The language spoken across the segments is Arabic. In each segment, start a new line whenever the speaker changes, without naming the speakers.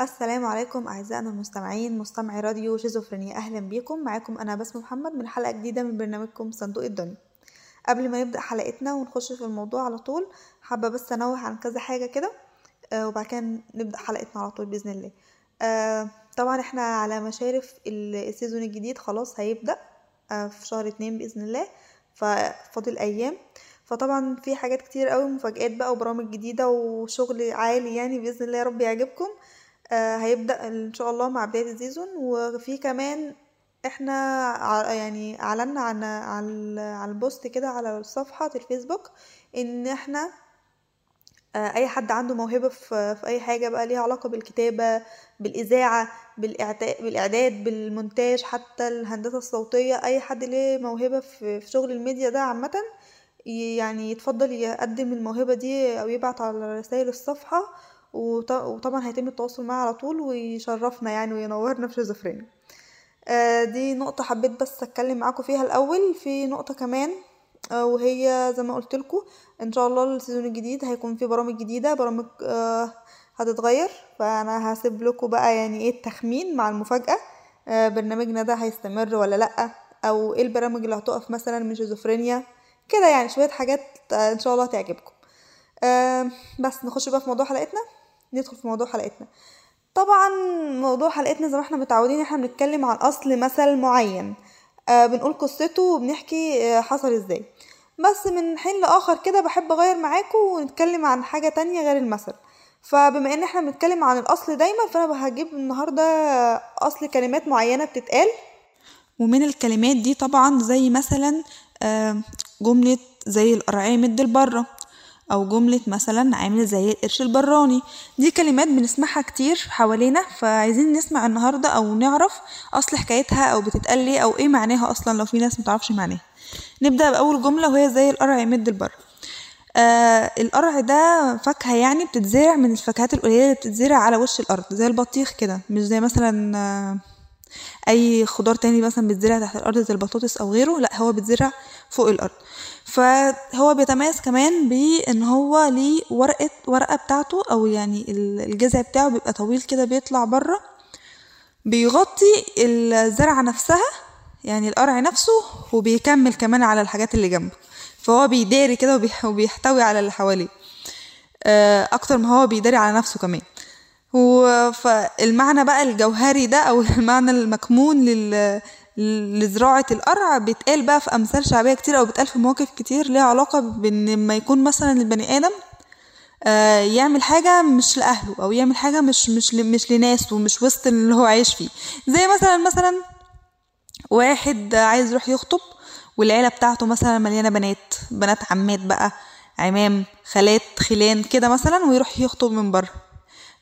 السلام عليكم أعزائنا المستمعين مستمعي راديو شيزوفرينيا. أهلا بيكم. معاكم أنا بسمة محمد من حلقة جديدة من برنامجكم صندوق الدنيا. قبل ما نبدأ حلقتنا ونخش في الموضوع على طول حابة بس أنوه عن كذا حاجة كده آه، وبعد كده نبدأ حلقتنا على طول بإذن الله. آه، طبعا إحنا على مشارف ال- ال season الجديد خلاص هيبدأ آه، في شهر اتنين بإذن الله ففاضل أيام. فطبعا في حاجات كتير قوي مفاجآت بقى وبرامج جديدة وشغل عالي يعني بإذن الله يا رب يعجبكم. هيبدأ إن شاء الله مع بداية ال season وفي كمان إحنا يعني أعلنا عن عن ال post كده على صفحة الفيسبوك إن إحنا آه، أي حد عنده موهبة في أي حاجة بقى ليها علاقة بالكتابة بالإذاعة بالإعداد بالمونتاج حتى الهندسة الصوتية أي حد ليه موهبة في شغل الميديا ده عامة ي- يعني يتفضل يقدم الموهبة دي أو يبعت على رسائل الصفحة وط- وطبعا هيتم التواصل معاه على طول ويشرفنا يعني وينورنا في شيزوفرينيا. آه، دي نقطة حبيت بس أتكلم معاكم فيها الأول. في نقطة كمان آه، وهي زي ما قلت لكم إن شاء الله ال season الجديد هيكون فيه برامج جديدة برامج آه، هتتغير. فأنا هسيب لكم بقى يعني إيه التخمين مع المفاجأة. برنامجنا ده هيستمر ولا لأ؟ أو إيه البرامج اللي هتقف مثلا من شيزوفرينيا؟ كده يعني شوية حاجات إن شاء الله تعجبكم بس نخش بقى في موضوع حلقتنا. ندخل في موضوع حلقتنا. طبعا موضوع حلقتنا زي ما إحنا متعودين إحنا بنتكلم عن أصل مثل معين. آه بنقول قصته وبنحكي آه حصل إزاي. بس من حين لآخر كده بحب أغير معاكم ونتكلم عن حاجة تانية غير المثل. فبما إن إحنا بنتكلم عن الأصل دايما فأنا هجيب النهاردة أصل كلمات معينة بتتقال. ومن الكلمات دي طبعا زي مثلا آه، جملة زي القرعية مد البرة أو جملة مثلا عامل زي القرش البراني. دي كلمات بنسمعها كتير حوالينا فعايزين نسمع النهاردة أو نعرف أصل حكايتها أو بتتقال ليه أو إيه معناها أصلا لو في ناس متعرفش معناها. نبدأ بأول جملة وهي زي القرع يمد البر. آه القرع ده فاكهة يعني بتتزرع من الفاكهات القليلة اللي بتتزرع على وش الأرض زي البطيخ كده مش زي مثلا آه أي خضار تاني مثلا بيتزرع تحت الأرض زي البطاطس أو غيره لأ هو بيتزرع فوق الأرض. فهو بيتميز كمان بإن هو ليه ورقة ورقة بتاعته أو يعني ال- الجذع بتاعه بيبقى طويل كده بيطلع بره بيغطي الزرعة نفسها يعني القرع نفسه وبيكمل كمان على الحاجات اللي جنبه. فهو بيداري كده وبيح- وبيحتوي على اللي حواليه. آه، أكتر ما هو بيداري على نفسه كمان. فالمعنى بقى الجوهري ده أو المعنى المكمون لل لزراعة القرع بيتقال بقى في أمثال شعبية كتير أو بيتقال في مواقف كتير ليها علاقة بإن لما يكون مثلا البني آدم آه، يعمل حاجة مش لأهله أو يعمل حاجة مش مش مش لناس ومش وسط اللي هو عايش فيه. زي مثلا مثلا واحد عايز يروح يخطب والعيلة بتاعته مثلا مليانة بنات بنات عمات بقى عمام خالات خلان كده مثلا ويروح يخطب من بره.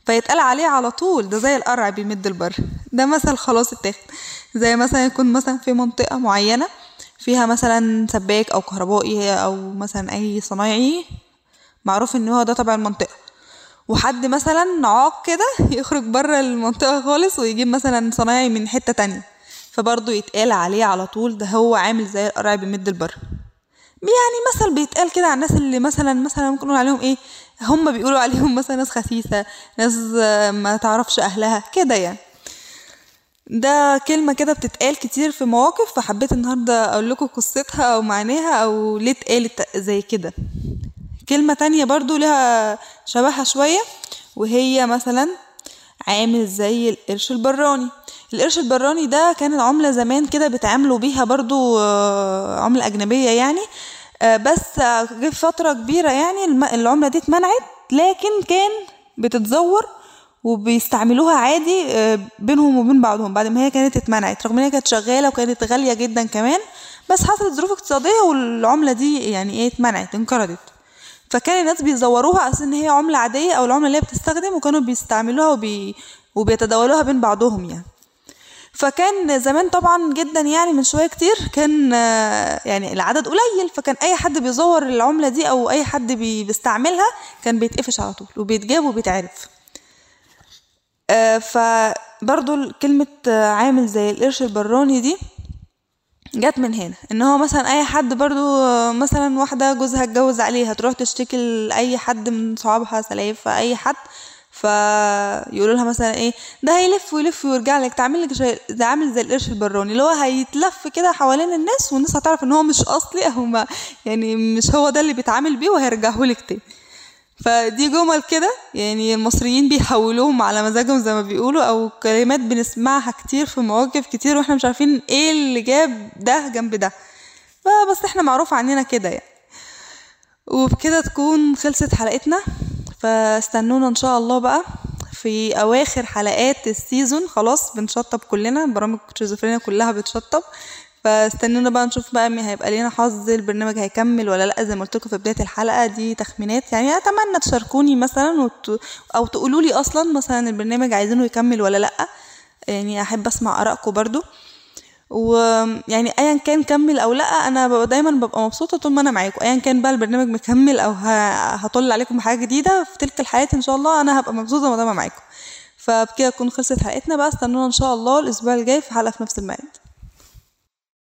فيتقال عليه على طول ده زي القرع بيمد البر. ده مثل خلاص اتاخد. زي مثلا يكون مثلا في منطقة معينة فيها مثلا سباك أو كهربائي أو مثلا أي صنايعي معروف إن هو ده تبع المنطقة. وحد مثلا عاق كده يخرج بره المنطقة خالص ويجيب مثلا صنايعي من حتة تانية. فبرضه يتقال عليه على طول ده هو عامل زي القرع بيمد البر. يعني مثل بيتقال كده على الناس اللي مثلا مثلا ممكن نقول عليهم إيه؟ هم بيقولوا عليهم مثلا ناس خسيسة ناس ما تعرفش أهلها كده يعني. ده كلمة كده بتتقال كتير في مواقف فحبيت النهاردة أقول لكم قصتها أو معناها أو ليه اتقالت زي كده. كلمة تانية برضو لها شبهها شوية وهي مثلا عامل زي القرش البراني. القرش البراني ده كان العملة زمان كده بيتعاملوا بيها برضو آه، عملة أجنبية يعني. آه، بس جه فترة كبيرة يعني العملة دي اتمنعت لكن كان بتتزور وبيستعملوها عادي آه، بينهم وبين بعضهم بعد ما هي كانت اتمنعت. رغم إن هي كانت شغالة وكانت غالية جدا كمان بس حصلت ظروف اقتصادية والعملة دي يعني إيه اتمنعت انقرضت. فكان الناس بيزوروها أساس إن هي عملة عادية أو العملة اللي هي بتستخدم وكانوا بيستعملوها وبي... وبيتداولوها بين بعضهم يعني. فكان زمان طبعا جدا يعني من شوية كتير كان يعني العدد قليل فكان أي حد بيزور العملة دي أو أي حد بي- بيستعملها كان بيتقفش على طول وبيتجاب وبيتعرف. آه، فبرضو كلمة عامل زي القرش البراني دي جت من هنا. إن هو مثلا أي حد برضو مثلا واحدة جوزها اتجوز عليها تروح تشتكي لأي حد من صحابها سلايفها أي حد فيقولوا لها مثلا إيه ده هيلف ويلف ويرجع لك تعمل لك إيه ده عامل زي القرش البراني اللي هو هيتلف كده حوالين الناس والناس هتعرف إن هو مش أصلي أو ما يعني مش هو ده اللي بيتعامل بيه وهيرجعه لك تاني. فدي جمل كده يعني المصريين بيحولوهم على مزاجهم زي ما بيقولوا أو كلمات بنسمعها كتير في مواقف كتير وإحنا مش عارفين إيه اللي جاب ده جنب ده. فبس إحنا معروف عننا كده يعني. وبكده تكون خلصت حلقتنا. فاستنونا إن شاء الله بقى في أواخر حلقات ال season. خلاص بنشطب كلنا برامج شيزوفرينيا كلها بتشطب. فاستنونا بقى نشوف بقى مين هيبقى لينا حظ البرنامج هيكمل ولا لأ زي ما قلت لكم في بداية الحلقة دي تخمينات. يعني أتمنى تشاركوني مثلا وت... أو تقولوا لي أصلا مثلا البرنامج عايزينه يكمل ولا لأ. يعني أحب أسمع آرائكم برضو. ويعني ايا كان كمل أو لأ أنا ببقى دايما ببقى مبسوطة طول ما أنا معاكم. ايا كان بقى البرنامج مكمل أو هطل عليكم بحاجة جديدة في تلك الحياة إن شاء الله أنا هبقى مبسوطة ما معاكم. فبكده تكون خلصت حلقتنا بقى. استنونا إن شاء الله الأسبوع الجاي في حلقة في نفس الميعاد.